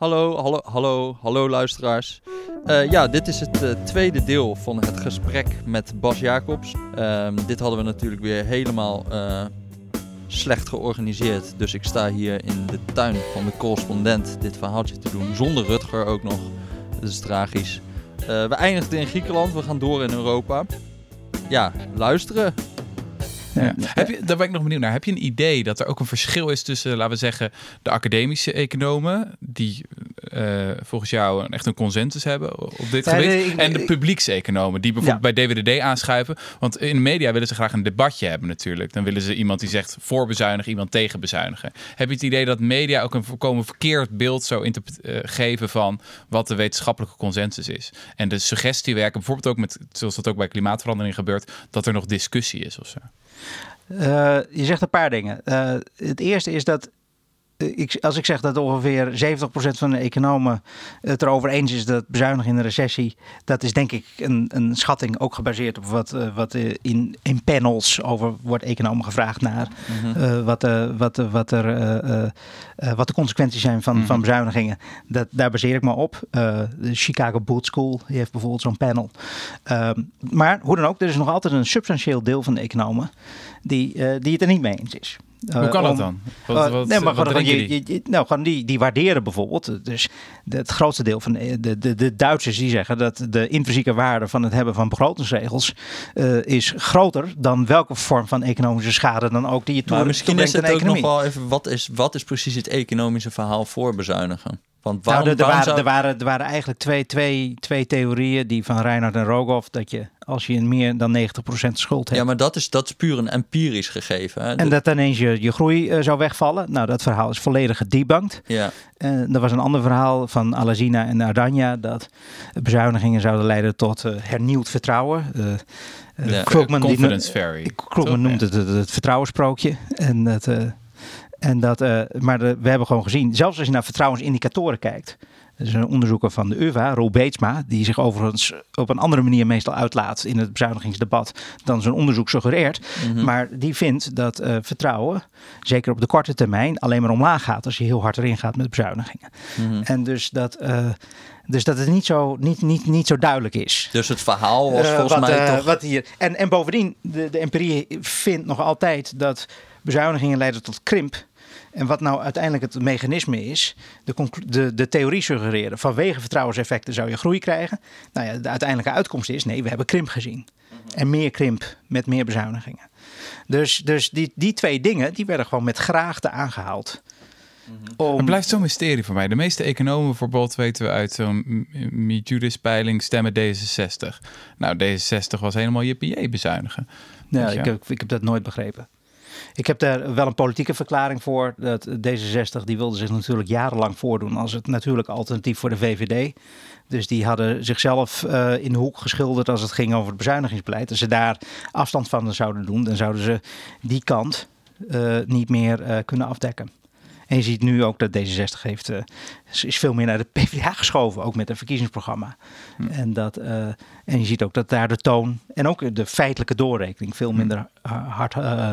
Hallo, hallo, hallo, hallo luisteraars. Uh, ja, dit is het uh, tweede deel van het gesprek met Bas Jacobs. Uh, dit hadden we natuurlijk weer helemaal uh, slecht georganiseerd. Dus ik sta hier in de tuin van de correspondent dit verhaaltje te doen. Zonder Rutger ook nog. Dat is tragisch. we eindigden in Griekenland, we gaan door in Europa. Ja, luisteren. Ja. Heb je, daar ben ik nog benieuwd naar. Heb je een idee dat er ook een verschil is tussen, laten we zeggen, de academische economen, die uh, volgens jou echt een consensus hebben op dit ja, gebied, en de publiekseconomen, die bijvoorbeeld bij DWDD aanschuiven? Want in de media willen ze graag een debatje hebben natuurlijk. Dan willen ze iemand die zegt voor bezuinigen, iemand tegen bezuinigen. Heb je het idee dat media ook een volkomen verkeerd beeld zou uh, geven van wat de wetenschappelijke consensus is? En de suggestie werken, bijvoorbeeld ook met, zoals dat ook bij klimaatverandering gebeurt, dat er nog discussie is of zo? Uh, je zegt een paar dingen. Uh, het eerste is dat ik, als ik zeg dat ongeveer 70% van de economen het erover eens is dat bezuinigen in een recessie, dat is denk ik een, een schatting ook gebaseerd op wat, uh, wat uh, in, in panels over wordt economen gevraagd naar mm -hmm. uh, wat, wat, wat, er, wat de consequenties zijn van, mm -hmm. van bezuinigingen. Dat, daar baseer ik me op. de Chicago Boot School die heeft bijvoorbeeld zo'n panel. Ehm, maar hoe dan ook, er is nog altijd een substantieel deel van de economen die, die het er niet mee eens is. Hoe kan dat dan? Wat, uh, nee, maar gewoon, je, je, nou, gewoon die, die waarderen bijvoorbeeld. Dus het grootste deel van de, de, de Duitsers die zeggen dat de intrinsieke waarde van het hebben van begrotingsregels uh, is groter dan welke vorm van economische schade dan ook die je Maar misschien is het ook nog wel even, wat is, wat is precies het economische verhaal voor bezuinigen? Want waarom, nou, er, zou... er, waren, er waren eigenlijk twee, twee, twee theorieën, die van Reinhard en Rogoff, dat je als je meer dan 90% schuld hebt. Ja, maar dat is, dat is puur een empirisch gegeven. Hè? En dat ineens je, je groei uh, zou wegvallen. Nou, dat verhaal is volledig gedebunked. Ja. Uh, er was een ander verhaal van Alazina en Ardania, dat bezuinigingen zouden leiden tot uh, hernieuwd vertrouwen. Ja, Krugman, confidence die. Krugman noemt het, het, het vertrouwensprookje. En dat... En dat, uh, maar de, we hebben gewoon gezien, zelfs als je naar vertrouwensindicatoren kijkt. Er is een onderzoeker van de UvA, Roel Beetsma, die zich overigens op een andere manier meestal uitlaat in het bezuinigingsdebat dan zijn onderzoek suggereert. Mm-hmm. Maar die vindt dat uh, vertrouwen, zeker op de korte termijn, alleen maar omlaag gaat als je heel hard erin gaat met bezuinigingen. Mm-hmm. En dus dat. Uh, dus dat het niet zo, niet, niet, niet zo duidelijk is. Dus het verhaal was volgens wat, mij toch... Wat hier, en, en bovendien, de, de empirie vindt nog altijd dat bezuinigingen leiden tot krimp en wat nou uiteindelijk het mechanisme is, de, de, de theorie suggereren, vanwege vertrouwenseffecten zou je groei krijgen. Nou ja, de uiteindelijke uitkomst is, nee, we hebben krimp gezien. En meer krimp met meer bezuinigingen. Dus, dus die, die twee dingen, die werden gewoon met graagte aangehaald. Om... Het blijft zo'n mysterie voor mij. De meeste economen bijvoorbeeld weten we uit zo'n Mijuris-peiling stemmen D66. Nou, D66 was helemaal je bezuinigen. Ja, ik heb, ik heb dat nooit begrepen. Ik heb daar wel een politieke verklaring voor. Dat D66 die wilde zich natuurlijk jarenlang voordoen als het natuurlijk alternatief voor de VVD. Dus die hadden zichzelf uh, in de hoek geschilderd als het ging over het bezuinigingsbeleid. Als ze daar afstand van zouden doen, dan zouden ze die kant uh, niet meer uh, kunnen afdekken. En je ziet nu ook dat D66 heeft, uh, is veel meer naar de PvdA geschoven, ook met een verkiezingsprogramma. Hm. En, dat, uh, en je ziet ook dat daar de toon en ook de feitelijke doorrekening veel hm. minder, hard, uh,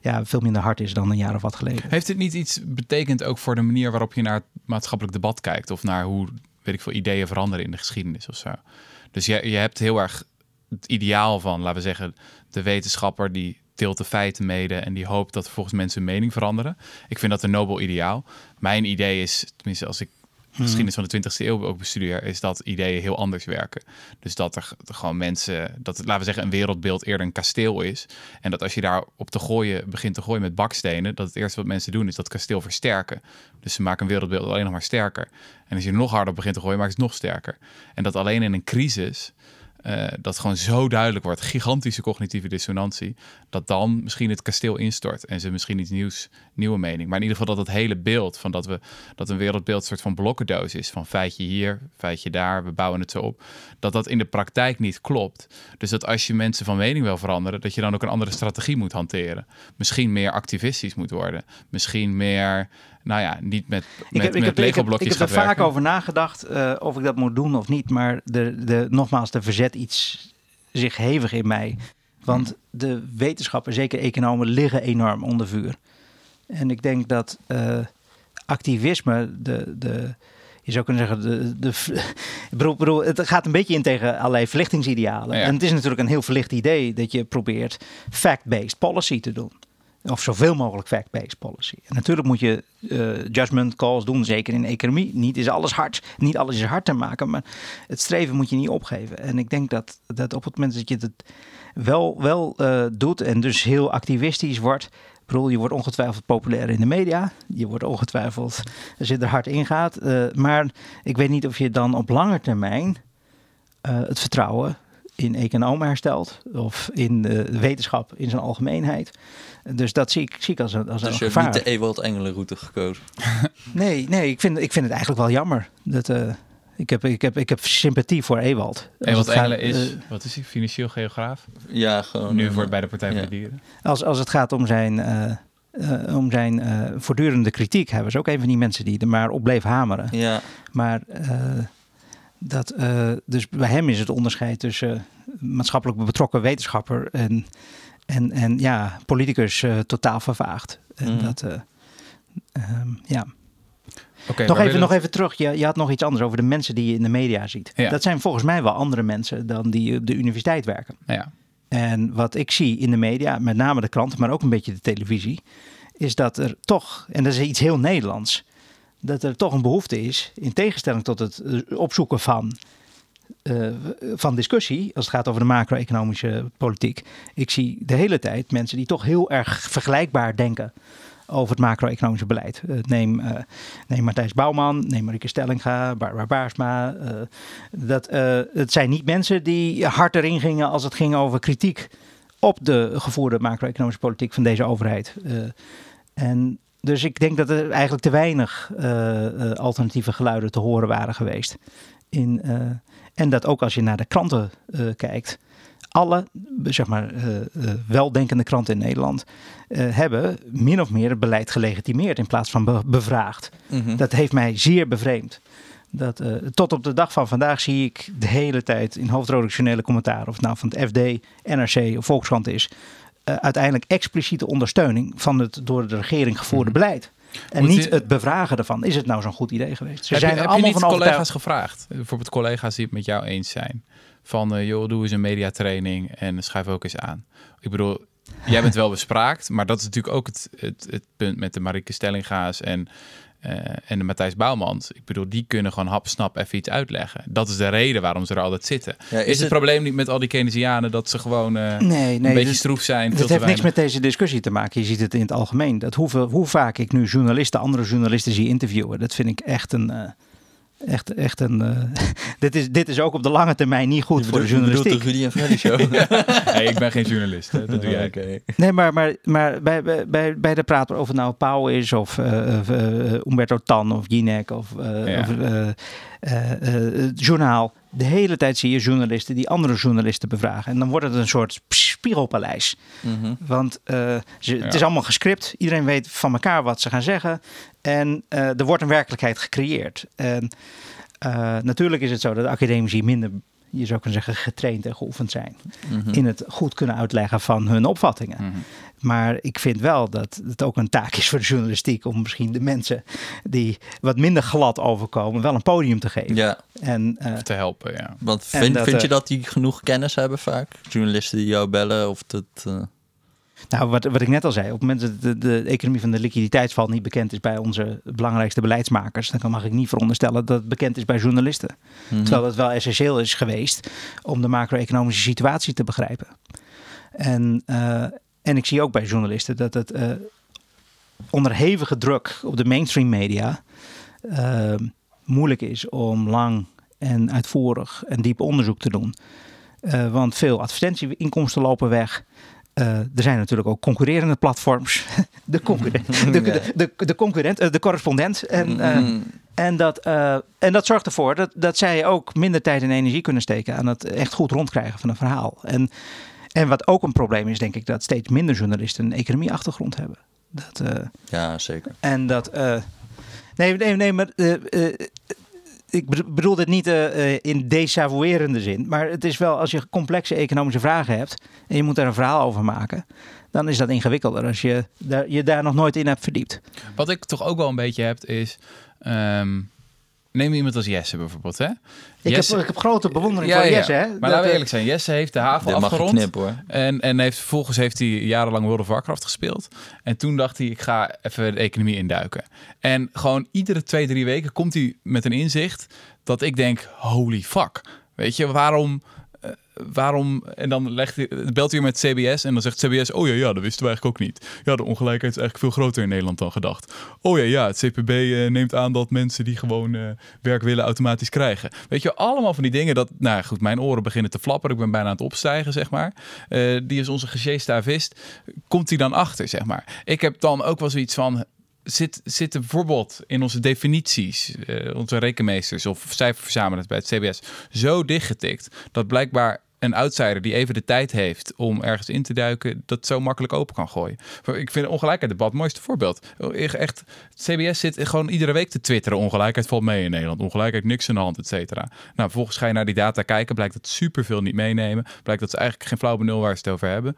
ja, veel minder hard is dan een jaar of wat geleden. Heeft het niet iets betekend ook voor de manier waarop je naar het maatschappelijk debat kijkt? Of naar hoe, weet ik veel, ideeën veranderen in de geschiedenis of zo? Dus je, je hebt heel erg het ideaal van, laten we zeggen, de wetenschapper die deelt de feiten mede en die hoopt dat volgens mensen hun mening veranderen. Ik vind dat een nobel ideaal. Mijn idee is, tenminste als ik de geschiedenis van de 20e eeuw ook bestudeer, is dat ideeën heel anders werken. Dus dat er, gewoon mensen, dat het, laten we zeggen, een wereldbeeld eerder een kasteel is. En dat als je daar op te gooien, begint te gooien met bakstenen, dat het eerste wat mensen doen is dat kasteel versterken. Dus ze maken een wereldbeeld alleen nog maar sterker. En als je nog harder begint te gooien, maakt het nog sterker. En dat alleen in een crisis uh, dat gewoon zo duidelijk wordt, gigantische cognitieve dissonantie, dat dan misschien het kasteel instort en ze misschien iets nieuws, nieuwe mening. Maar in ieder geval dat het hele beeld van dat we dat een wereldbeeld soort van blokkendoos is van feitje hier, feitje daar, we bouwen het zo op, dat dat in de praktijk niet klopt. Dus dat als je mensen van mening wil veranderen, dat je dan ook een andere strategie moet hanteren. Misschien meer activistisch moet worden, misschien meer nou ja, niet met, met, ik heb, met ik heb, Ik heb, er vaak over nagedacht uh, of ik dat moet doen of niet. Maar de, de, nogmaals, de verzet iets zich hevig in mij. Want de wetenschappen, zeker economen, liggen enorm onder vuur. En ik denk dat uh, activisme, de, de, je zou kunnen zeggen, de, de, ik bedoel, bedoel, het gaat een beetje in tegen allerlei verlichtingsidealen. Ja. En het is natuurlijk een heel verlicht idee dat je probeert fact-based policy te doen. Of zoveel mogelijk fact-based policy. En natuurlijk moet je eh, judgment calls doen, zeker in economie. Niet is alles hard, niet alles is hard te maken, maar het streven moet je niet opgeven. En ik denk dat, dat op het moment dat je het wel, wel eh, doet en dus heel activistisch wordt. Ik bedoel, je wordt ongetwijfeld populair in de media. Je wordt ongetwijfeld, als je er hard in gaat. Eh, maar ik weet niet of je dan op lange termijn eh, het vertrouwen in economen herstelt. Of in de wetenschap in zijn algemeenheid. Dus dat zie ik, zie ik als een, als een Dus je hebt niet de Ewald Engelenroute gekozen. Nee, nee ik, vind, ik vind het eigenlijk wel jammer. Dat, eh, ik, heb, ik, heb, ik heb sympathie voor Ewald. Gaat- Engelen is, eh, wat is hij? Financieel geograaf? Ja, gewoon. nu eh, voor bij de Partij voor ja. de Dieren. Als, als het gaat om zijn, eh, eh, om zijn eh, voortdurende kritiek, hij was ook een van die mensen die er maar op bleef hameren. Ja, Maar eh, dat, eh, dus bij hem is het onderscheid tussen maatschappelijk betrokken wetenschapper en, en, en ja, politicus eh, totaal vervaagd. En Mhm. dat, eh, ehm, ja. Nog, even, nog even terug, je, je had nog iets anders over de mensen die je in de media ziet. Ja. Dat zijn volgens mij wel andere mensen dan die op de universiteit werken. Ja. En wat ik zie in de media, met name de kranten, maar ook een beetje de televisie, is dat er toch, en dat is iets heel Nederlands, dat er toch een behoefte is, in tegenstelling tot het eh, opzoeken van, eh, van discussie, als het gaat over de macro-economische politiek. Ik zie de hele tijd mensen die toch heel erg vergelijkbaar denken over het macro-economische beleid. Eh, neem, eh, neem Matthijs Bouwman, neem Marieke Stellinga, Barbara Baarsma. eh, dat, het zijn niet mensen die hard erin gingen als het ging over kritiek op de gevoerde macro-economische politiek van deze overheid. En dus ik denk dat er eigenlijk te weinig alternatieve geluiden te horen waren geweest. In, en dat ook als je naar de kranten kijkt, alle zeg maar, eh, eh, weldenkende kranten in Nederland eh, hebben min of meer het beleid gelegitimeerd in plaats van be- bevraagd. mhm. Dat heeft mij zeer bevreemd. Dat, tot op de dag van vandaag zie ik de hele tijd in hoofdredactionele commentaar, of het nou van het FD, NRC of Volkskrant is, uiteindelijk expliciete ondersteuning van het door de regering gevoerde Mhm. beleid. En Moet niet je- het bevragen ervan. Is het nou zo'n goed idee geweest? Ze heb zijn je, er heb je allemaal niet van collega's overtuigd. gevraagd? Bijvoorbeeld collega's die het met jou eens zijn. Van, eh, joh, doe eens een mediatraining en schrijf ook eens aan. Ik bedoel, jij bent wel bespraakt, maar dat is natuurlijk ook het, het, het punt met de Marieke Stellinga's en, eh, en de Matthijs Bouwmans. Ik bedoel, die kunnen gewoon hapsnap even iets uitleggen. Dat is de reden waarom ze er altijd zitten. Ja, is, het, probleem niet met al die Keynesianen dat ze gewoon eh, Nee, nee. een beetje dus- stroef zijn? Het heeft niks met deze discussie te maken. Je ziet het in het algemeen. Dat hoeveel, hoe vaak ik nu journalisten, andere journalisten zie interviewen, dat vind ik echt een. Echt, echt een. eh, dit, is, dit is ook op de lange termijn niet goed Je voor de bedoelt- journalistiek. de Rudy en Freddy show. Ik ben geen journalist. Hè. Dat doe jij. Oké. Nee, maar, maar, maar bij, bij, bij, bij de praat of het nou Pauw is of eh, eh, Umberto Tan of Jinek of, eh, Ja. of eh, eh, eh, het journaal. De hele tijd zie je journalisten die andere journalisten bevragen. En dan wordt het een soort spiegelpaleis. Mhm. Want eh, ze, het is allemaal gescript. Iedereen weet van elkaar wat ze gaan zeggen. En eh, er wordt een werkelijkheid gecreëerd. En eh, natuurlijk is het zo dat academici minder, je zou kunnen zeggen, getraind en geoefend zijn. Mhm. In het goed kunnen uitleggen van hun opvattingen. Mhm. Maar ik vind wel dat het ook een taak is voor de journalistiek om misschien de mensen die wat minder glad overkomen, wel een podium te geven. Ja, En eh, Te helpen, ja. want En vind, dat, vind je eh, dat die genoeg kennis hebben vaak? Journalisten die jou bellen of dat... eh, nou, wat, wat ik net al zei, op het moment dat de, de economie van de liquiditeitsval niet bekend is bij onze belangrijkste beleidsmakers, dan kan- mag ik niet veronderstellen dat het bekend is bij journalisten. mhm. Terwijl het wel essentieel is geweest om de macro-economische situatie te begrijpen. En, eh, en ik zie ook bij journalisten dat het eh, onder hevige druk op de mainstream media eh, moeilijk is om lang en uitvoerig en diep onderzoek te doen. Want veel advertentieinkomsten lopen weg. Eh, er zijn natuurlijk ook concurrerende platforms. De, concurrent, de, de, de, de, concurrent, eh, de correspondent. En, eh, Mhm. en, dat, en dat zorgt ervoor dat, dat zij ook minder tijd en energie kunnen steken aan het echt goed rondkrijgen van een verhaal. En, en wat ook een probleem is, denk ik, dat steeds minder journalisten een economieachtergrond hebben. Dat, Ja, zeker. en dat. nee, nee, nee, maar. Ik bedo- bedoel dit niet eh, eh, in desavouerende zin. Maar het is wel als je complexe economische vragen hebt. en je moet daar een verhaal over maken. dan is dat ingewikkelder als je daar, je daar nog nooit in hebt verdiept. Wat ik toch ook wel een beetje heb is. ehm, neem iemand als Jesse bijvoorbeeld, hè? Ik, Jesse- heb, ik heb grote bewondering Ja, voor ja. Jesse. Hè? Maar Dat, laten we eh, eerlijk zijn, Jesse heeft de haven afgerond. hoor. En, en heeft, vervolgens heeft hij jarenlang World of Warcraft gespeeld. En toen dacht hij, ik ga even de economie induiken. En gewoon iedere twee, drie weken komt hij met een inzicht dat ik denk, holy fuck. Weet je, waarom... eh, waarom, en dan legt hij, belt hij met CBS en dan zegt CBS: Oh ja, ja, dat wisten we eigenlijk ook niet. Ja, de ongelijkheid is eigenlijk veel groter in Nederland dan gedacht. Oh ja, ja, het CPB eh, neemt aan dat mensen die gewoon eh, werk willen automatisch krijgen. Weet je, allemaal van die dingen dat, nou goed, mijn oren beginnen te flapperen. Ik ben bijna aan het opstijgen, zeg maar. Die is onze gegeestavist. Komt hij dan achter, zeg maar. Ik heb dan ook wel zoiets van. Zit, zitten bijvoorbeeld in onze definities, eh, onze rekenmeesters of cijferverzamelaars bij het CBS, zo dichtgetikt dat blijkbaar een outsider die even de tijd heeft om ergens in te duiken, dat zo makkelijk open kan gooien. Ik vind ongelijkheid debat het mooiste voorbeeld. Echt, het CBS zit gewoon iedere week te twitteren. Ongelijkheid valt mee in Nederland. Ongelijkheid niks aan de hand, et cetera. Nou, vervolgens ga je naar die data kijken. Blijkt dat superveel niet meenemen. Blijkt dat ze eigenlijk geen flauw benul waar ze het over hebben.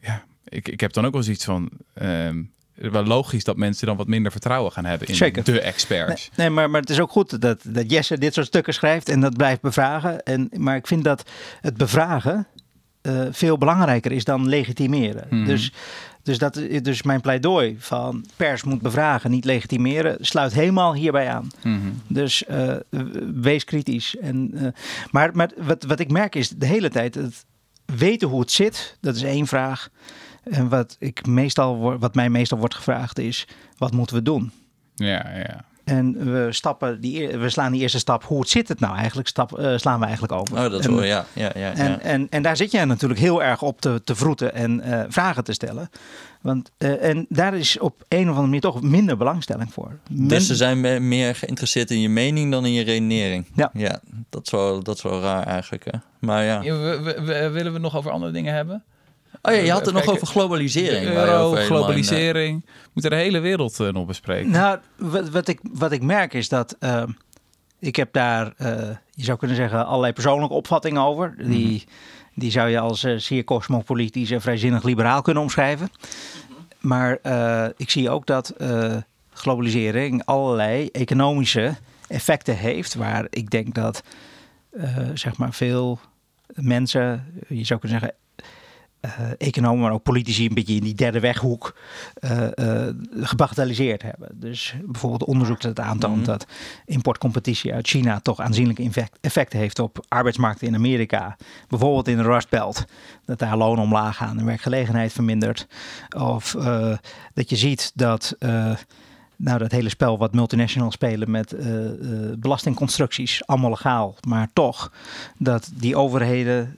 Ja, ik, ik heb dan ook wel zoiets van... ehm, wel logisch dat mensen dan wat minder vertrouwen gaan hebben in Zeker. de experts. Nee, maar, maar het is ook goed dat, dat Jesse dit soort stukken schrijft en dat blijft bevragen. En, maar ik vind dat het bevragen eh, veel belangrijker is dan legitimeren. Mhm. Dus, dus, dat, dus mijn pleidooi van pers moet bevragen, niet legitimeren, sluit helemaal hierbij aan. Mhm. Dus eh, wees kritisch. En, eh, maar maar wat, wat ik merk is de hele tijd het weten hoe het zit, dat is één vraag. En wat, ik meestal, wat mij meestal wordt gevraagd is, wat moeten we doen? Ja, ja. En we, stappen die, we slaan die eerste stap. Hoe het zit het nou eigenlijk? Stap, eh, slaan we eigenlijk over. Oh, dat is en, wel, ja. ja, ja, en, ja. en, en daar zit je natuurlijk heel erg op te, te vroeten en eh, vragen te stellen. Want, eh, en daar is op een of andere manier toch minder belangstelling voor. Men- Dus ze zijn me- meer geïnteresseerd in je mening dan in je redenering. Ja. ja dat, is wel, dat is wel raar eigenlijk. Hè? Maar ja. Ja, we- we- we- willen we nog over andere dingen hebben? Oh ja, je had het nog over globalisering. Euro, globalisering. We moeten de hele wereld eh, nog bespreken. Nou, wat, wat, ik, wat ik merk is dat eh, ik heb daar, eh, je zou kunnen zeggen, allerlei persoonlijke opvattingen over. Die, die zou je als eh, zeer cosmopolitisch en vrijzinnig liberaal kunnen omschrijven. Maar eh, ik zie ook dat eh, globalisering allerlei economische effecten heeft. Waar ik denk dat eh, zeg maar veel mensen, je zou kunnen zeggen, economen, maar ook politici, een beetje in die derde weghoek eh, eh, gebagatelliseerd hebben. Dus bijvoorbeeld onderzoek dat aantoont Mhm. dat importcompetitie uit China toch aanzienlijke effect- effecten heeft op arbeidsmarkten in Amerika. Bijvoorbeeld in de Rust Belt, dat daar lonen omlaag gaan en werkgelegenheid vermindert. Of eh, dat je ziet dat. eh, nou, dat hele spel wat multinationals spelen met eh, eh, belastingconstructies, allemaal legaal, maar toch dat die overheden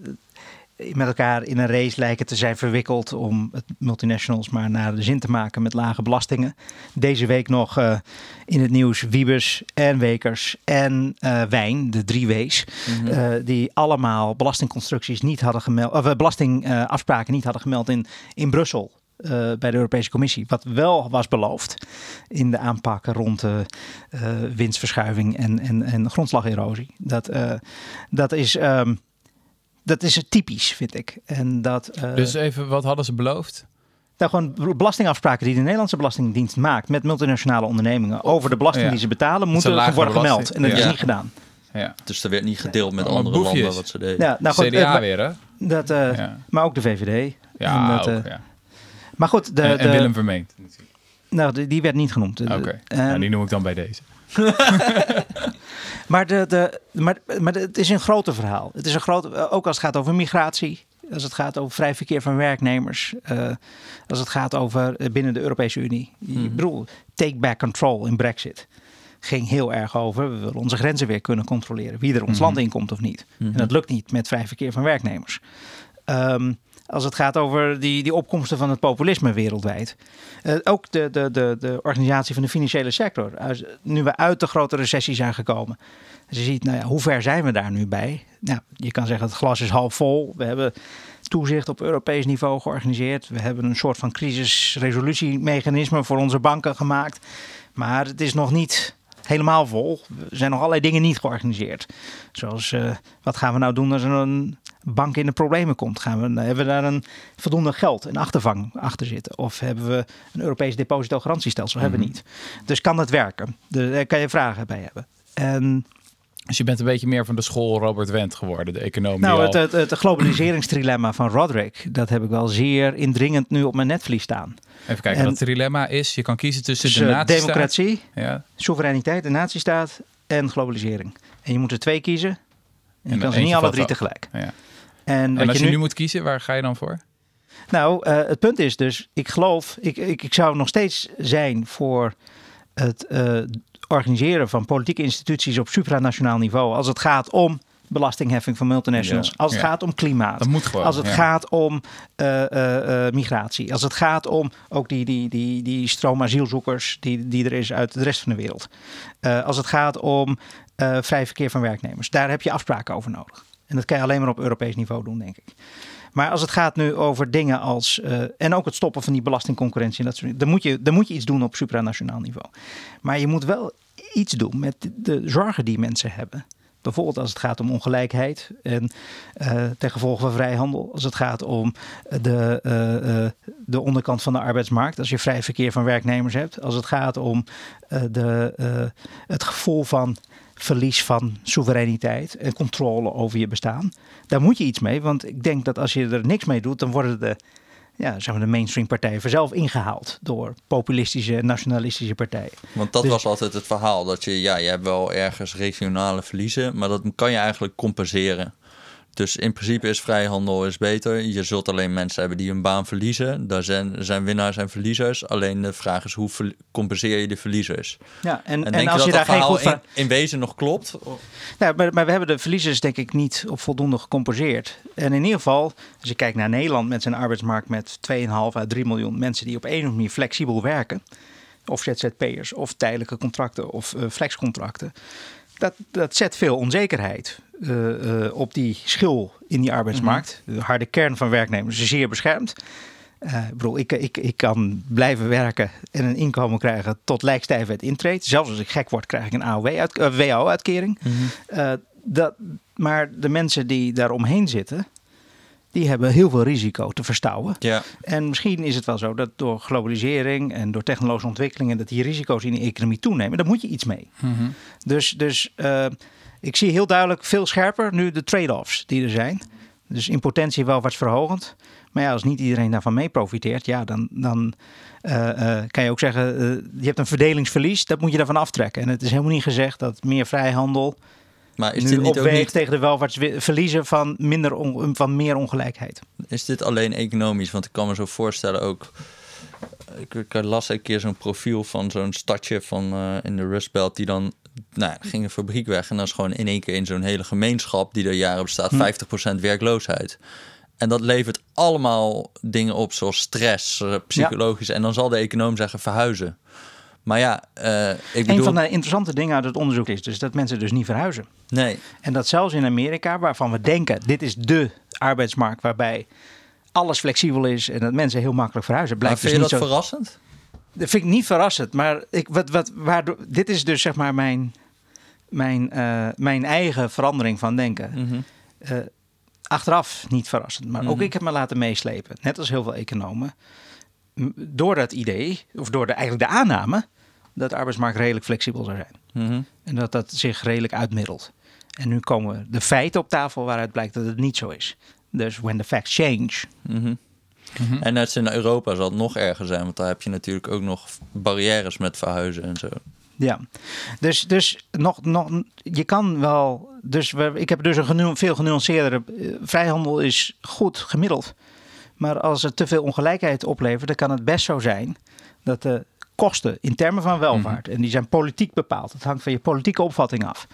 met elkaar in een race lijken te zijn verwikkeld om het multinationals maar naar de zin te maken met lage belastingen. Deze week nog eh, in het nieuws Wiebes en Wekers en eh, Wijn, de drie W's, mhm. eh, die allemaal belastingconstructies niet hadden gemeld, of belastingafspraken niet hadden gemeld in, in Brussel. bij de Europese Commissie. Wat wel was beloofd in de aanpak rond de eh, winstverschuiving en, en, en grondslagerosie. Dat, dat is. ehm, dat is typisch, vind ik. En dat, eh, Dus even, wat hadden ze beloofd? nou, gewoon belastingafspraken die de Nederlandse Belastingdienst maakt met multinationale ondernemingen over de belasting Ja. die ze betalen, moeten lagere worden gemeld. En dat is niet gedaan. Ja. Dus er werd niet gedeeld met andere boefjes. landen wat ze deden. Ja, nou goed, CDA maar, weer, hè? dat, eh, Ja, maar ook de VVD. ja, en dat, ook, eh, ja. Maar goed, de, en, en de- Willem Vermeend. nou, die, die werd niet genoemd. De- Oké, en- nou, die noem ik dan bij deze. Maar, de, de, maar, maar het is een groter verhaal. Het is een groot, ook als het gaat over migratie, als het gaat over vrij verkeer van werknemers, eh, als het gaat over eh, binnen de Europese Unie. Mhm. Ik bedoel, take back control in Brexit. Ging heel erg over, we willen onze grenzen weer kunnen controleren. Wie er ons Mhm. land inkomt of niet. Mhm. En dat lukt niet met vrij verkeer van werknemers. Ehm, als het gaat over die, die opkomsten van het populisme wereldwijd. Eh, ook de, de, de, de organisatie van de financiële sector. Nu we uit de grote recessie zijn gekomen. Dus je ziet, nou ja, hoe ver zijn we daar nu bij? Nou, je kan zeggen, het glas is half vol. We hebben toezicht op Europees niveau georganiseerd. We hebben een soort van crisisresolutiemechanisme voor onze banken gemaakt. Maar het is nog niet helemaal vol. Er zijn nog allerlei dingen niet georganiseerd. Zoals, eh, wat gaan we nou doen als er een bank in de problemen komt? Gaan we, hebben we daar een voldoende geld en achtervang achter zitten? Of hebben we een Europees depositogarantiestelsel? Hebben we niet. Dus kan dat werken? Daar kan je vragen bij hebben. En Dus je bent een beetje meer van de school Robert Wendt geworden, de economie. nou, het, het, het globaliseringstrilemma van Roderick, dat heb ik wel zeer indringend nu op mijn netvlies staan. Even kijken, en- wat het dilemma is. Je kan kiezen tussen Dus de eh, nazistaat- democratie, Ja, soevereiniteit, de nazistaat en globalisering. En je moet er twee kiezen. En je En kan ze niet alle drie af. tegelijk. ja. En, als je nu nu moet kiezen, waar ga je dan voor? Nou, eh, het punt is dus, ik geloof, ik, ik, ik zou nog steeds zijn voor het eh, organiseren van politieke instituties op supranationaal niveau. Als het gaat om belastingheffing van multinationals. Ja, als het ja. gaat om klimaat. Dat moet gewoon. Als het ja. gaat om eh, migratie. Als het gaat om ook die, die, die, die stroom asielzoekers die, die er is uit de rest van de wereld. Als het gaat om vrij verkeer van werknemers. Daar heb je afspraken over nodig. En dat kan je alleen maar op Europees niveau doen, denk ik. Maar als het gaat nu over dingen als. eh, en ook het stoppen van die belastingconcurrentie en dat soort dingen. Dan moet, je, dan moet je iets doen op supranationaal niveau. Maar je moet wel iets doen met de zorgen die mensen hebben. Bijvoorbeeld als het gaat om ongelijkheid en eh ten gevolge van vrijhandel. Als het gaat om de, eh, de onderkant van de arbeidsmarkt. Als je vrij verkeer van werknemers hebt. Als het gaat om de, het gevoel van verlies van soevereiniteit en controle over je bestaan. Daar moet je iets mee. Want ik denk dat als je er niks mee doet, dan worden de, ja, zeg maar de mainstream partijen vanzelf ingehaald door populistische nationalistische partijen. Want dat Dus- was altijd het verhaal. Dat je, ja, je hebt wel ergens regionale verliezen, maar dat kan je eigenlijk compenseren. Dus in principe is vrijhandel is beter. Je zult alleen mensen hebben die hun baan verliezen. Daar zijn, zijn winnaars en verliezers. Alleen de vraag is hoe compenseer je de verliezers? Ja, en, En, als je dat daar dat geen goed van. in, in wezen nog klopt? Ja, maar, maar we hebben de verliezers denk ik niet op voldoende gecompenseerd. En in ieder geval, als je kijkt naar Nederland met zijn arbeidsmarkt met 2,5 à 3 miljoen mensen die op een of andere manier flexibel werken. Of ZZP'ers, of tijdelijke contracten, of eh, flexcontracten. Dat, dat zet veel onzekerheid op die schil in die arbeidsmarkt. De harde kern van werknemers is zeer beschermd. Eh, ik bedoel, ik, ik, ik kan blijven werken en een inkomen krijgen tot lijkstijfheid intreedt. Zelfs als ik gek word, krijg ik een eh, WO-uitkering. Eh, dat, maar de mensen die daar omheen zitten, die hebben heel veel risico te verstouwen. Ja, En misschien is het wel zo dat door globalisering en door technologische ontwikkelingen, dat die risico's in de economie toenemen. Daar moet je iets mee. Mhm. Dus, dus eh, ik zie heel duidelijk veel scherper nu de trade-offs die er zijn. Dus in potentie welvaartsverhogend. Maar ja, als niet iedereen daarvan mee profiteert, ja, dan, dan eh, eh, kan je ook zeggen, eh, je hebt een verdelingsverlies, dat moet je daarvan aftrekken. En het is helemaal niet gezegd dat meer vrijhandel maar is nu dit, niet ook opweegt niet, tegen de welvaartsverliezen van, minder on- van meer ongelijkheid. is dit alleen economisch? Want ik kan me zo voorstellen ook... Ik, ik las een keer zo'n profiel van zo'n stadje van, in de Rust Belt... die dan nou, ging een fabriek weg en dan is gewoon in één keer in zo'n hele gemeenschap die er jaren bestaat, Hm. 50% werkloosheid. En dat levert allemaal dingen op, zoals stress, eh, psychologisch. En dan zal de econoom zeggen verhuizen. Maar ja, eh, ik Een bedoel... van de interessante dingen uit het onderzoek is dus dat mensen dus niet verhuizen. Nee, En dat zelfs in Amerika, waarvan we denken, dit is de arbeidsmarkt waarbij alles flexibel is en dat mensen heel makkelijk verhuizen, maar blijkt vind je dus dat niet zo. verrassend? Dat vind ik niet verrassend, maar ik, wat, wat, waardoor, dit is dus zeg maar mijn, mijn, eh, mijn eigen verandering van denken. Mhm. Eh, achteraf niet verrassend, maar ook Mhm. ik heb me laten meeslepen, net als heel veel economen, door dat idee, of door de, eigenlijk de aanname, dat de arbeidsmarkt redelijk flexibel zou zijn. Mhm. En dat dat zich redelijk uitmiddelt. En nu komen de feiten op tafel waaruit blijkt dat het niet zo is. Dus when the facts change. Mhm. En net als in Europa zal het nog erger zijn, want daar heb je natuurlijk ook nog barrières met verhuizen en zo. Ja, dus, dus nog, nog, je kan wel. Dus we, ik heb dus een genu- veel genuanceerdere. eh, Vrijhandel is goed gemiddeld. Maar als het te veel ongelijkheid oplevert, dan kan het best zo zijn dat de kosten in termen van welvaart, en die zijn politiek bepaald, het hangt van je politieke opvatting af,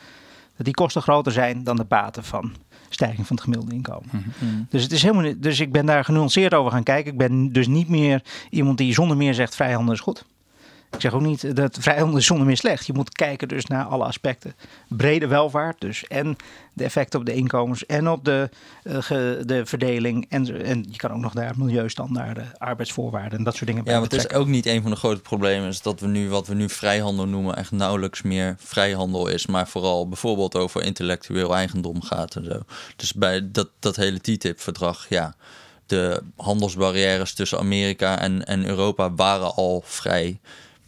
dat die kosten groter zijn dan de baten van stijging van het gemiddelde inkomen. Dus, het is helemaal dus ik ben daar genuanceerd over gaan kijken. Ik ben dus niet meer iemand die zonder meer zegt vrijhandel is goed. Ik zeg ook niet dat vrijhandel is zonder meer slecht. Je moet kijken dus naar alle aspecten. Brede welvaart dus. En de effecten op de inkomens en op de, eh, ge- de verdeling. En, en je kan ook nog daar milieustandaarden, arbeidsvoorwaarden en dat soort dingen bij Ja, want het is ook niet een van de grote problemen is dat we nu wat we nu vrijhandel noemen echt nauwelijks meer vrijhandel is, maar vooral bijvoorbeeld over intellectueel eigendom gaat en zo. Dus bij dat, dat hele TTIP-verdrag, ja, de handelsbarrières tussen Amerika en, en Europa waren al vrij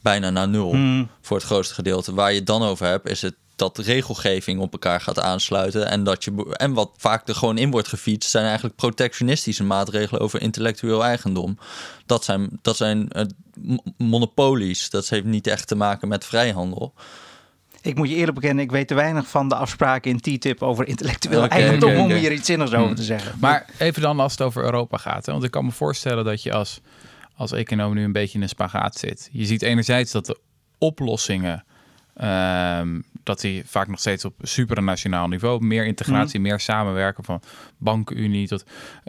bijna naar nul Hmm. voor het grootste gedeelte. Waar je het dan over hebt, is het dat regelgeving op elkaar gaat aansluiten. En, dat je, en wat vaak er gewoon in wordt gefietst, zijn eigenlijk protectionistische maatregelen over intellectueel eigendom. Dat zijn, dat zijn uh, monopolies. Dat heeft niet echt te maken met vrijhandel. Ik moet je eerlijk bekennen, ik weet te weinig van de afspraken in TTIP over intellectueel eigendom om hier iets zinnigs over te zeggen. Maar even dan als het over Europa gaat. Hè? Want ik kan me voorstellen dat je als, als econoom nu een beetje in een spagaat zit. Je ziet enerzijds dat de oplossingen Um, dat die vaak nog steeds op supranationaal niveau, meer integratie, mhm. meer samenwerken van bankenunie tot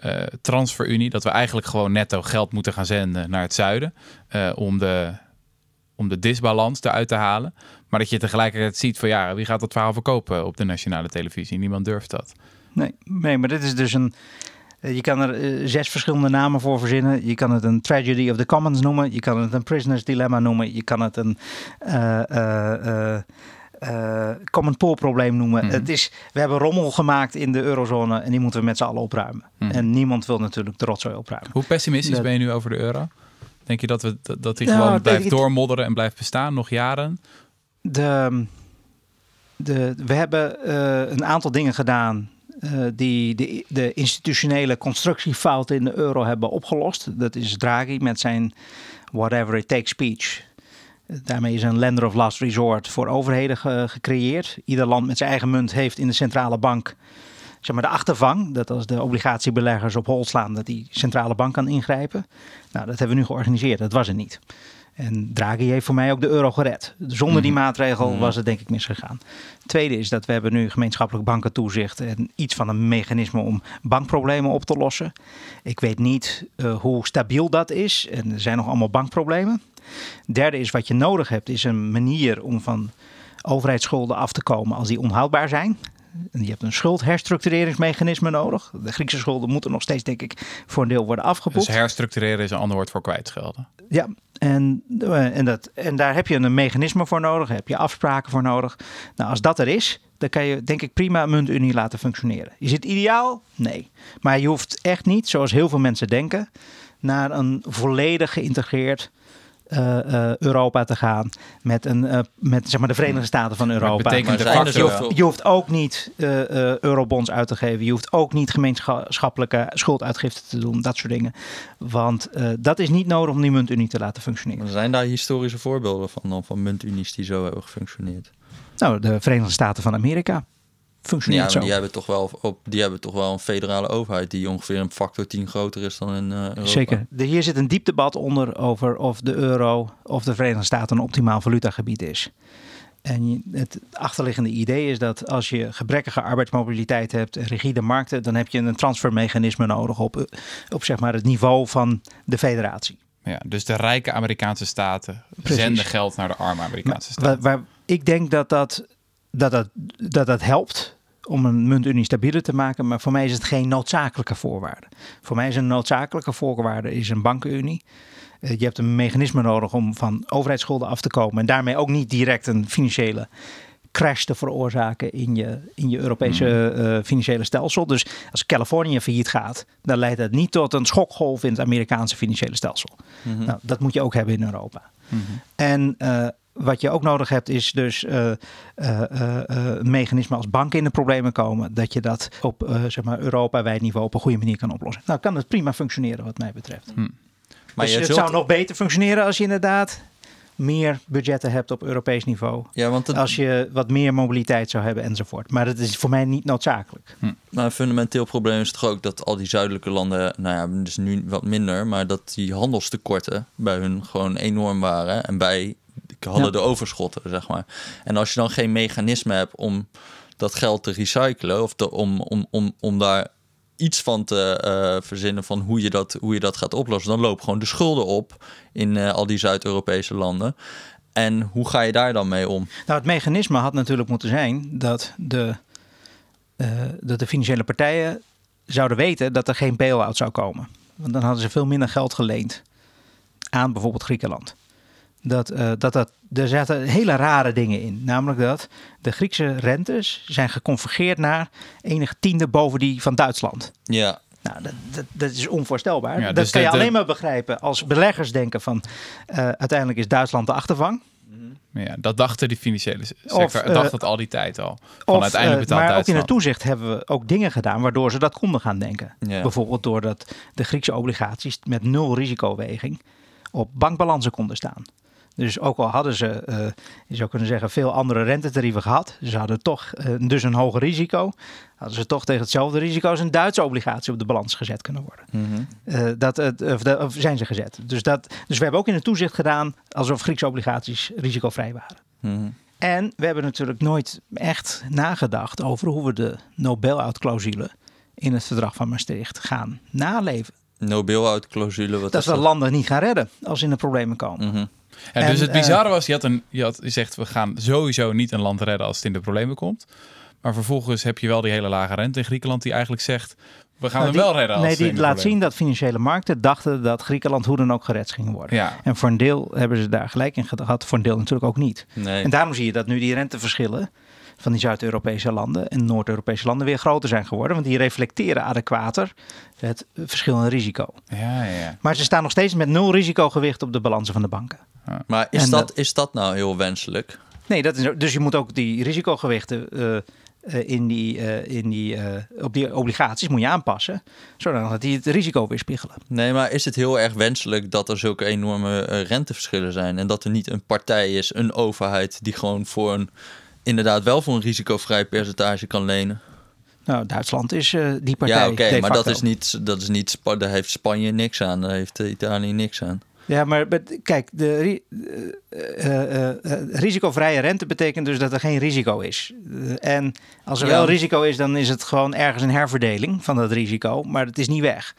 uh, transferunie, dat we eigenlijk gewoon netto geld moeten gaan zenden naar het zuiden uh, om, de, om de disbalans eruit te halen. Maar dat je tegelijkertijd ziet van ja, wie gaat dat verhaal verkopen op de nationale televisie? Niemand durft dat. Nee, nee maar dit is dus een eh, je kan er eh, zes verschillende namen voor verzinnen. Je kan het een Tragedy of the Commons noemen. Je kan het een Prisoner's Dilemma noemen. Je kan het een uh, Common Pool probleem noemen. Mhm. het is, we hebben rommel gemaakt in de eurozone en die moeten we met z'n allen opruimen. Mhm. En niemand wil natuurlijk de rotzooi opruimen. Hoe pessimistisch ben je nu over de euro? Denk je dat, we, dat die gewoon blijft doormodderen en blijft bestaan nog jaren? De, de, we hebben een aantal dingen gedaan die de, de, institutionele constructiefouten in de euro hebben opgelost. Dat is Draghi met zijn whatever it takes speech. Daarmee is een lender of last resort voor overheden gecreëerd. Ieder land met zijn eigen munt heeft in de centrale bank zeg maar, de achtervang. Dat als de obligatiebeleggers op hol slaan, dat die centrale bank kan ingrijpen. Nou, dat hebben we nu georganiseerd. Dat was er niet. En Draghi heeft voor mij ook de euro gered. Zonder die mhm. maatregel mhm. was het denk ik misgegaan. Tweede is dat we hebben nu gemeenschappelijk bankentoezicht en iets van een mechanisme om bankproblemen op te lossen. Ik weet niet uh, hoe stabiel dat is en er zijn nog allemaal bankproblemen. Derde is wat je nodig hebt is een manier om van overheidsschulden af te komen als die onhoudbaar zijn. En je hebt een schuldherstructureringsmechanisme nodig. De Griekse schulden moeten nog steeds, denk ik, voor een deel worden afgeboekt. Dus herstructureren is een ander woord voor kwijtschelden. Ja, en, eh, en, dat, en daar heb je een mechanisme voor nodig, heb je afspraken voor nodig. Nou, als dat er is, dan kan je denk ik prima een muntunie laten functioneren. Is het ideaal? Nee. Maar je hoeft echt niet, zoals heel veel mensen denken, naar een volledig geïntegreerd Europa te gaan met, een, uh, met zeg maar, de Verenigde Staten van Europa. Maar maar de je, hoeft, je, hoeft, ook niet eurobonds uit te geven. Je hoeft ook niet gemeenschappelijke schulduitgifte te doen. Dat soort dingen. Want dat is niet nodig om die muntunie te laten functioneren. Zijn daar historische voorbeelden van, van muntunies die zo hebben gefunctioneerd? Nou, de Verenigde Staten van Amerika functioneert ja, Die hebben, toch wel op, die hebben toch wel een federale overheid die ongeveer een factor 10 groter is dan in uh, Europa. Zeker. De, hier zit een diep debat onder over of de euro of de Verenigde Staten een optimaal valutagebied is. En het achterliggende idee is dat als je gebrekkige arbeidsmobiliteit hebt en rigide markten, dan heb je een transfermechanisme nodig op, op zeg maar het niveau van de federatie. Ja, dus de rijke Amerikaanse staten zenden geld naar de arme Amerikaanse staten. Waar, waar, ik denk dat dat, dat, dat, dat, dat helpt om een muntunie stabieler te maken. Maar voor mij is het geen noodzakelijke voorwaarde. Voor mij is een noodzakelijke voorwaarde is een bankenunie. Uh, je hebt een mechanisme nodig om van overheidsschulden af te komen. En daarmee ook niet direct een financiële crash te veroorzaken in je, in je Europese uh, financiële stelsel. Dus als Californië failliet gaat, dan leidt dat niet tot een schokgolf in het Amerikaanse financiële stelsel. Mm nou, dat moet je ook hebben in Europa. Mm -hmm. En uh, wat je ook nodig hebt is dus uh, een mechanisme als banken in de problemen komen. Dat je dat op zeg maar Europa-wijd niveau op een goede manier kan oplossen. Nou kan het prima functioneren wat mij betreft. Hm. Maar dus het zou nog beter functioneren als je inderdaad meer budgetten hebt op Europees niveau. Ja, want Als je wat meer mobiliteit zou hebben enzovoort. Maar dat is voor mij niet noodzakelijk. Hm. Nou, een fundamenteel probleem is toch ook dat al die zuidelijke landen, nou ja, dus nu wat minder, maar dat die handelstekorten bij hun gewoon enorm waren. En bij hadden de overschotten, zeg maar. En als je dan geen mechanisme hebt om dat geld te recyclen of te, om, om, om, om daar iets van te uh, verzinnen van hoe je, dat, hoe je dat gaat oplossen, dan lopen gewoon de schulden op in uh, al die Zuid-Europese landen. En hoe ga je daar dan mee om? Nou, het mechanisme had natuurlijk moeten zijn dat de, uh, dat de financiële partijen zouden weten dat er geen bail-out zou komen. Want dan hadden ze veel minder geld geleend aan bijvoorbeeld Griekenland dat, uh, dat, dat er zaten hele rare dingen in. Namelijk dat de Griekse rentes zijn geconvergeerd naar enige tiende boven die van Duitsland. Ja. Nou, dat, dat, dat is onvoorstelbaar. dat dus kan je alleen maar begrijpen als beleggers denken van uh, uiteindelijk is Duitsland de achtervang. Maar ja, dat dachten die financiële sector, Of, eh, dacht dat al die tijd al. Van Of, uiteindelijk eh, betaalt maar ook in Duitsland. het toezicht hebben we ook dingen gedaan waardoor ze dat konden gaan denken. Ja. Bijvoorbeeld doordat de Griekse obligaties met nul risicoweging op bankbalansen konden staan. Dus ook al hadden ze, eh, je zou kunnen zeggen, veel andere rentetarieven gehad. Ze hadden toch eh, dus een hoger risico. Hadden ze toch tegen hetzelfde risico als een Duitse obligatie op de balans gezet kunnen worden. Mhm. Eh, dat, het- of, de- of zijn ze gezet. Dus, dat, dus we hebben ook in het toezicht gedaan alsof Griekse obligaties risicovrij waren. Mhm. En we hebben natuurlijk nooit echt nagedacht over hoe we de no-bail-out-clausule in het verdrag van Maastricht gaan naleven. No bail-out clausule, wat Dat is landen niet gaan redden als ze in de problemen komen. Ja, En, dus het eh, bizarre was, je, had een, je, had, je zegt we gaan sowieso niet een land redden als het in de problemen komt. Maar vervolgens heb je wel die hele lage rente in Griekenland die eigenlijk zegt, we gaan Nou, hem die- wel redden als nee, het in die de laat problemen zien dat financiële markten dachten dat Griekenland hoe dan ook gered ging worden. Ja, En voor een deel hebben ze daar gelijk in gehad, voor een deel natuurlijk ook niet. Nee. En daarom zie je dat nu die renteverschillen van die Zuid-Europese landen en Noord-Europese landen weer groter zijn geworden. Want die reflecteren adequater het verschil in risico. ja, ja. ja. Maar ze staan nog steeds met nul risicogewicht op de balansen van de banken. Maar is En dat, dat- is dat nou heel wenselijk? Nee, dat is, dus je moet ook die risicogewichten eh, eh, in die, eh, in die, eh, op die obligaties moet je aanpassen. Zodat die het risico weerspiegelen. Nee, maar is het heel erg wenselijk dat er zulke enorme eh, renteverschillen zijn en dat er niet een partij is, een overheid, die gewoon voor een, inderdaad wel voor een risicovrij percentage kan lenen? Nou, Duitsland is eh, die partij. ja, oké, maar dat is niet, dat is niet, daar heeft Spanje niks aan, daar heeft eh, Italië niks aan. Ja, maar kijk, de eh, eh, eh, risicovrije rente betekent dus dat er geen risico is. En als er Ja. wel risico is, dan is het gewoon ergens een herverdeling van dat risico, maar het is niet weg.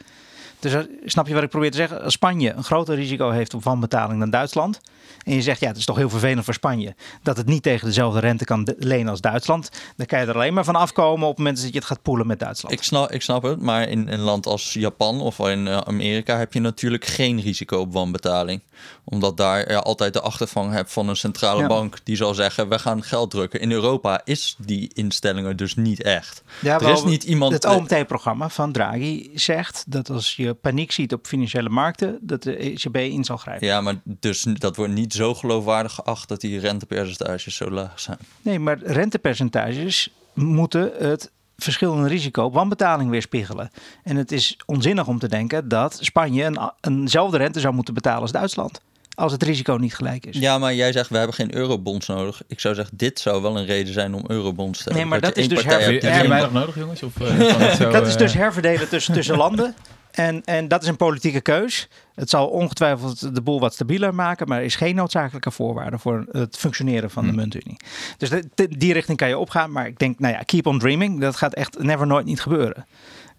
Dus snap je wat ik probeer te zeggen? Als Spanje een groter risico heeft op wanbetaling dan Duitsland. En je zegt, ja, het is toch heel vervelend voor Spanje dat het niet tegen dezelfde rente kan lenen als Duitsland. Dan kan je er alleen maar van afkomen op het moment dat je het gaat poelen met Duitsland. Ik snap, ik snap het, maar in een land als Japan of in eh, Amerika heb je natuurlijk geen risico op wanbetaling. Omdat daar je altijd de achtervang hebt van een centrale Ja. bank die zal zeggen, we gaan geld drukken. In Europa is die instelling er dus niet echt. Ja, er is niet iemand... Het OMT-programma van Draghi zegt dat als je paniek ziet op financiële markten, dat de ECB in zal grijpen. Ja, maar dus dat wordt niet zo geloofwaardig geacht dat die rentepercentages zo laag zijn. Nee, maar rentepercentages moeten het verschil in risico op wanbetaling weerspiegelen. En het is onzinnig om te denken dat Spanje een, eenzelfde rente zou moeten betalen als Duitsland. Als het risico niet gelijk is. Ja, maar jij zegt we hebben geen eurobonds nodig. Ik zou zeggen, dit zou wel een reden zijn om eurobonds te hebben. Nee, maar dat is dus partij her- hebt Heb die je Ja, mij geen- nog nodig, jongens? Of, eh, zo, dat is dus eh, herverdelen tussen, tussen landen. En, en dat is een politieke keus. Het zal ongetwijfeld de boel wat stabieler maken, maar er is geen noodzakelijke voorwaarde voor het functioneren van de Hm. muntunie. Dus de- de- die richting kan je opgaan. Maar ik denk, nou ja, keep on dreaming. Dat gaat echt never nooit niet gebeuren.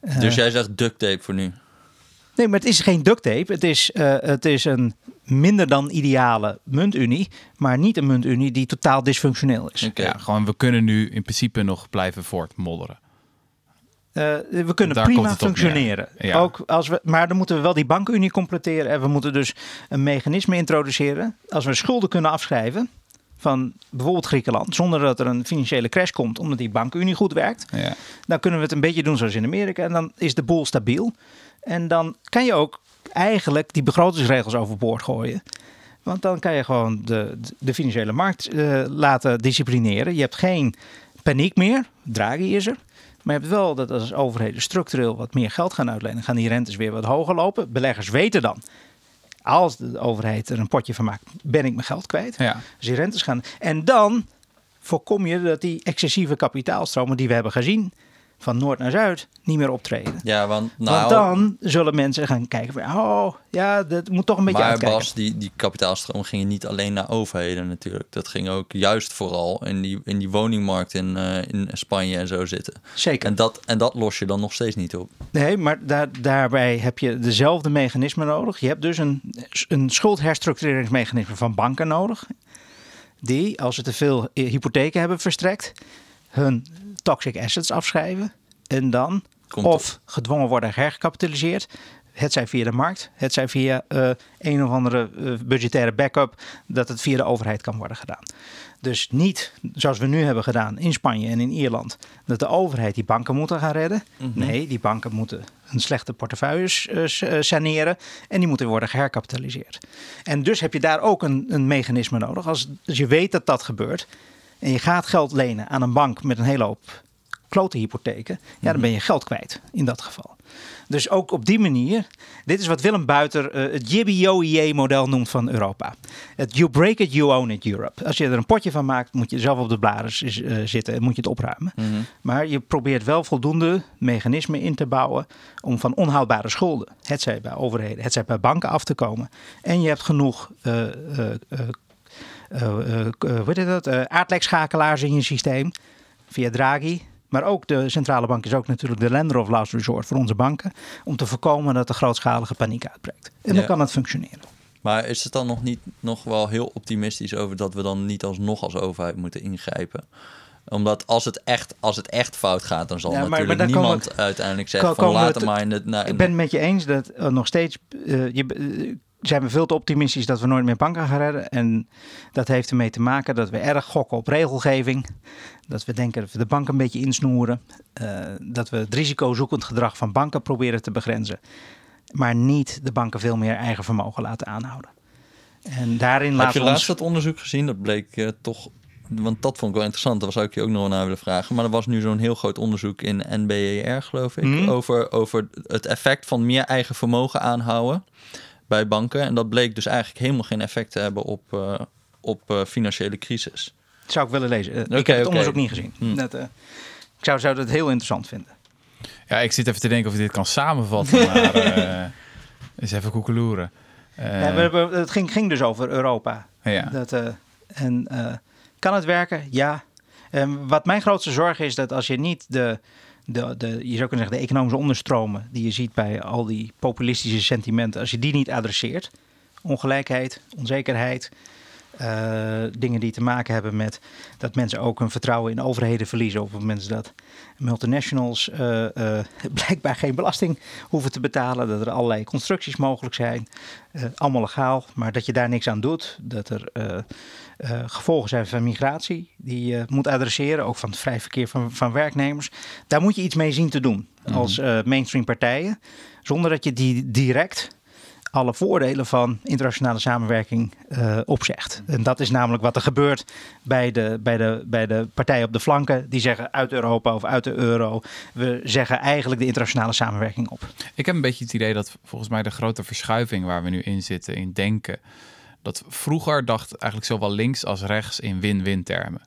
Eh, Dus jij zegt duct tape voor nu. Nee, maar het is geen duct tape. Het is, eh, het is een minder dan ideale muntunie, maar niet een muntunie die totaal dysfunctioneel is. Ja, gewoon we kunnen nu in principe nog blijven voortmodderen. Eh, we kunnen prima functioneren. Ja. Ook als we, maar dan moeten we wel die bankenunie completeren. En we moeten dus een mechanisme introduceren. Als we schulden kunnen afschrijven van bijvoorbeeld Griekenland, zonder dat er een financiële crash komt, omdat die bankenunie goed werkt, Ja. dan kunnen we het een beetje doen zoals in Amerika. En dan is de boel stabiel. En dan kan je ook eigenlijk die begrotingsregels overboord gooien. Want dan kan je gewoon de, de financiële markt eh, laten disciplineren. Je hebt geen paniek meer. Draghi is er. Maar je hebt wel dat als overheden structureel wat meer geld gaan uitlenen, gaan die rentes weer wat hoger lopen. Beleggers weten dan, als de overheid er een potje van maakt, ben ik mijn geld kwijt. Ja. Dus die rentes gaan. En dan voorkom je dat die excessieve kapitaalstromen die we hebben gezien van noord naar zuid niet meer optreden. Ja, want nou... Want dan zullen mensen gaan kijken van, oh ja, dat moet toch een beetje maar uitkijken. Bas, die, die kapitaalstroom ging niet alleen naar overheden natuurlijk. Dat ging ook juist vooral in die, in die woningmarkt in, eh, in Spanje en zo zitten. Zeker. En dat, en dat los je dan nog steeds niet op. Nee, maar daar, daarbij heb je dezelfde mechanismen nodig. Je hebt dus een, een schuldherstructureringsmechanisme van banken nodig. Die, als ze te veel hypotheken hebben verstrekt, hun toxic assets afschrijven. En dan Komt of gedwongen worden hergekapitaliseerd. Het zij via de markt, het zij via eh, een of andere eh, budgettaire backup, dat het via de overheid kan worden gedaan. Dus niet zoals we nu hebben gedaan in Spanje en in Ierland, dat de overheid die banken moet gaan redden. Mhm. Nee, die banken moeten een slechte portefeuilles eh, saneren en die moeten worden geherkapitaliseerd. En dus heb je daar ook een, een mechanisme nodig. Als, als je weet dat dat gebeurt en je gaat geld lenen aan een bank met een hele hoop klote hypotheken, ja, dan ben je geld kwijt in dat geval. Dus ook op die manier, dit is wat Willem Buiter eh, het JBOIE-model noemt van Europa. Het you break it, you own it Europe. Als je er een potje van maakt, moet je zelf op de blaren z- eh, zitten en moet je het opruimen. Mhm. Maar je probeert wel voldoende mechanismen in te bouwen om van onhoudbare schulden, het zij bij overheden, het zij bij banken af te komen. En je hebt genoeg eh, hoe heet dat? eh, aardlekschakelaars in je systeem via Draghi. Maar ook de centrale bank is ook natuurlijk de lender of last resort voor onze banken. Om te voorkomen dat er grootschalige paniek uitbreekt. En dan Ja. kan het functioneren. Maar is het dan nog niet nog wel heel optimistisch over dat we dan niet alsnog als overheid moeten ingrijpen? Omdat als het echt, als het echt fout gaat, dan zal Ja, maar- natuurlijk maar dan komen niemand uiteindelijk zeggen van laten te- maar in nou, Ik ben het met je eens dat eh, nog steeds eh, je, eh, zijn we veel te optimistisch dat we nooit meer banken gaan redden. En dat heeft ermee te maken dat we erg gokken op regelgeving. Dat we denken dat we de bank een beetje insnoeren. eh, dat we het risicozoekend gedrag van banken proberen te begrenzen. Maar niet de banken veel meer eigen vermogen laten aanhouden. En daarin Heb laten je ons... laatst dat onderzoek gezien? Dat bleek eh, toch... Want dat vond ik wel interessant. Daar zou ik je ook nog wel naar willen vragen. Maar er was nu zo'n heel groot onderzoek in NBER, geloof ik. Mhm. Over, over het effect van meer eigen vermogen aanhouden bij banken. En dat bleek dus eigenlijk helemaal geen effect te hebben op, eh, op eh, financiële crisis. zou ik willen lezen. Eh, ik Oké, heb het oké. onderzoek niet gezien. Hm. Dat, eh, ik zou, zou dat heel interessant vinden. Ja, ik zit even te denken of ik dit kan samenvatten, maar eh eens even koekeloeren. Eh, Ja, het ging, ging dus over Europa. ja. Dat, eh, en eh, kan het werken? Ja. En wat mijn grootste zorg is dat als je niet de, je zou kunnen zeggen, de economische onderstromen die je ziet bij al die populistische sentimenten, als je die niet adresseert, ongelijkheid, onzekerheid, eh, dingen die te maken hebben met dat mensen ook hun vertrouwen in overheden verliezen op het moment dat multinationals eh, eh, blijkbaar geen belasting hoeven te betalen, dat er allerlei constructies mogelijk zijn, allemaal legaal, maar dat je daar niks aan doet, dat er gevolgen zijn van migratie die je moet adresseren, ook van het vrij verkeer van, van werknemers. Daar moet je iets mee zien te doen als eh, mainstream partijen, zonder dat je die direct alle voordelen van internationale samenwerking eh, opzegt. En dat is namelijk wat er gebeurt bij de, bij, de, bij de partijen op de flanken. Die zeggen uit Europa of uit de euro. We zeggen eigenlijk de internationale samenwerking op. Ik heb een beetje het idee dat volgens mij de grote verschuiving waar we nu in zitten, in denken, dat vroeger dacht eigenlijk zowel links als rechts in win-win termen.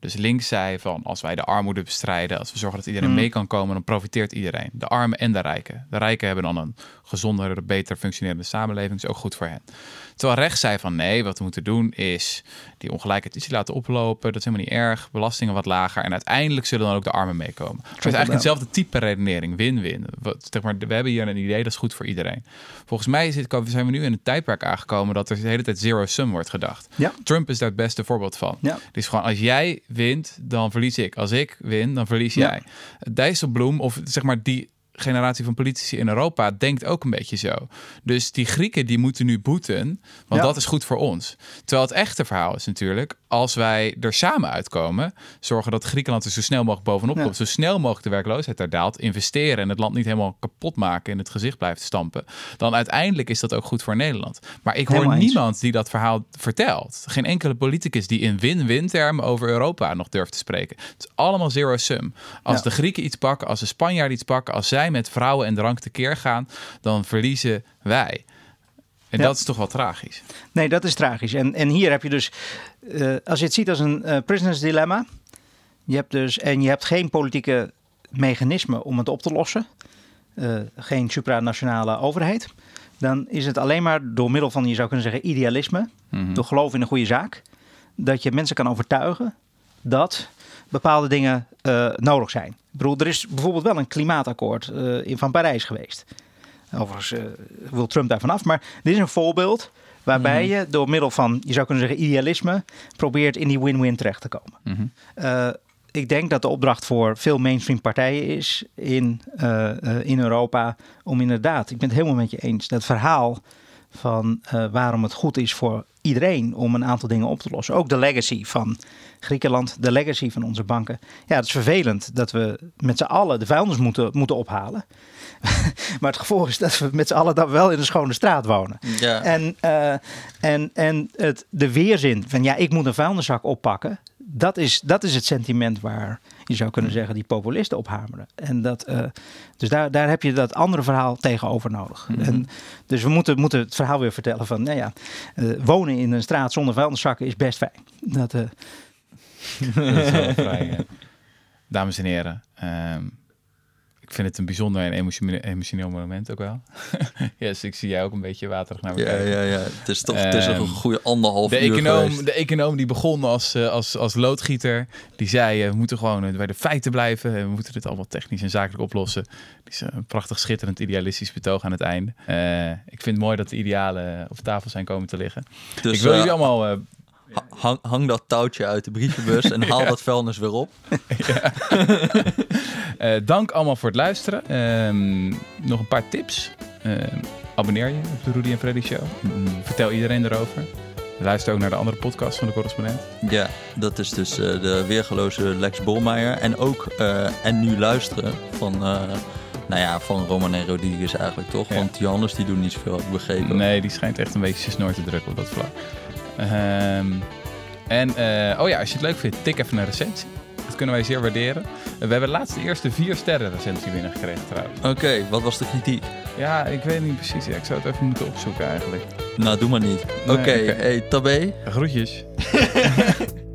Dus links zei van als wij de armoede bestrijden, als we zorgen dat iedereen Mm. mee kan komen, dan profiteert iedereen. De armen en de rijken. De rijken hebben dan een gezondere, beter functionerende samenleving, is ook goed voor hen. Terwijl rechts zei van nee, wat we moeten doen is die ongelijkheid iets laten oplopen. Dat is helemaal niet erg. Belastingen wat lager. En uiteindelijk zullen dan ook de armen meekomen. Het is eigenlijk hetzelfde type redenering. Win-win. Zeg maar, we hebben hier een idee dat is goed voor iedereen. Volgens mij zit, zijn we nu in een tijdperk aangekomen dat er de hele tijd zero sum wordt gedacht. Ja. Trump is daar het beste voorbeeld van. Ja. Het is gewoon als jij wint, dan verlies ik. Als ik win, dan verlies Ja. jij. Dijsselbloem, of zeg maar die generatie van politici in Europa denkt ook een beetje zo. Dus die Grieken die moeten nu boeten, want Ja. dat is goed voor ons. Terwijl het echte verhaal is natuurlijk, als wij er samen uitkomen, zorgen dat Griekenland er zo snel mogelijk bovenop Ja. komt, zo snel mogelijk de werkloosheid daar daalt, investeren en het land niet helemaal kapot maken en het gezicht blijft stampen, dan uiteindelijk is dat ook goed voor Nederland. Maar ik hoor Helemaal eens. niemand die dat verhaal vertelt. Geen enkele politicus die in win-win termen over Europa nog durft te spreken. Het is allemaal zero sum. Als Ja. de Grieken iets pakken, als de Spanjaarden iets pakken, als zij met vrouwen en drank tekeer gaan, dan verliezen wij. En Ja. dat is toch wel tragisch. Nee, dat is tragisch. En, en hier heb je dus, eh, als je het ziet als een eh prisoners dilemma, je hebt dus, en je hebt geen politieke mechanisme om het op te lossen, eh, geen supranationale overheid, dan is het alleen maar door middel van, je zou kunnen zeggen, idealisme, Mhm. door geloof in een goede zaak, dat je mensen kan overtuigen dat bepaalde dingen nodig zijn. Ik bedoel, er is bijvoorbeeld wel een klimaatakkoord in van Parijs geweest. Overigens wil Trump daar vanaf, maar dit is een voorbeeld waarbij je door middel van, je zou kunnen zeggen, idealisme, probeert in die win-win terecht te komen. Mhm. Eh, ik denk dat de opdracht voor veel mainstream partijen is in, eh, eh, in Europa om inderdaad, ik ben het helemaal met je eens, dat verhaal van eh, waarom het goed is voor iedereen om een aantal dingen op te lossen. Ook de legacy van Griekenland, de legacy van onze banken. Ja, het is vervelend dat we met z'n allen de vuilnis moeten, moeten ophalen. maar het gevolg is dat we met z'n allen dan wel in een schone straat wonen. Ja. En, uh, en, en het, de weerzin van ja, ik moet een vuilniszak oppakken. Dat is, dat is het sentiment waar je zou kunnen zeggen die populisten ophameren. En dat, uh, dus daar, daar heb je dat andere verhaal tegenover nodig. Mhm. en, dus we moeten, moeten het verhaal weer vertellen van, nou ja, uh, wonen in een straat zonder vuilniszakken is best fijn. Dat, dat is wel vrij. Dames en heren, um, ik vind het een bijzonder en emotioneel, emotioneel moment ook wel. yes, ik zie jij ook een beetje waterig naar ja. Ja, ja, het is toch het is een goede anderhalf de uur econoom, geweest. De econoom die begon als, uh, als, als loodgieter, die zei uh, we moeten gewoon uh, bij de feiten blijven. We moeten dit allemaal technisch en zakelijk oplossen. Die is een prachtig schitterend idealistisch betoog aan het einde. ik vind het mooi dat de idealen op tafel zijn komen te liggen. Dus, ik wil jullie allemaal Hang, hang, dat touwtje uit de brievenbus en haal Ja. dat vuilnis weer op. uh, dank allemaal voor het luisteren. Um, nog een paar tips. Uh, abonneer je op de Rudy en Freddy Show. Mm, vertel iedereen erover. Luister ook naar de andere podcast van de correspondent. Ja, dat is dus uh, de weergeloze Lex Bolmeijer. En ook En Nu Luisteren van... nou ja, van Roman en Rodriguez eigenlijk toch? Ja. Want Johannes die doen niet zoveel, heb ik begrepen. Nee, die schijnt echt een beetje zijn snor te drukken op dat vlak. Um, en uh, oh ja, als je het leuk vindt, tik even een recensie. Dat kunnen wij zeer waarderen. We hebben laatst de eerste vier sterren recensie binnengekregen trouwens. Oké, okay, wat was de kritiek? Ja, ik weet niet precies. Ja, ik zou het even moeten opzoeken eigenlijk. Nou, doe maar niet. Oké, Nee, okay, hey, tabé. Groetjes.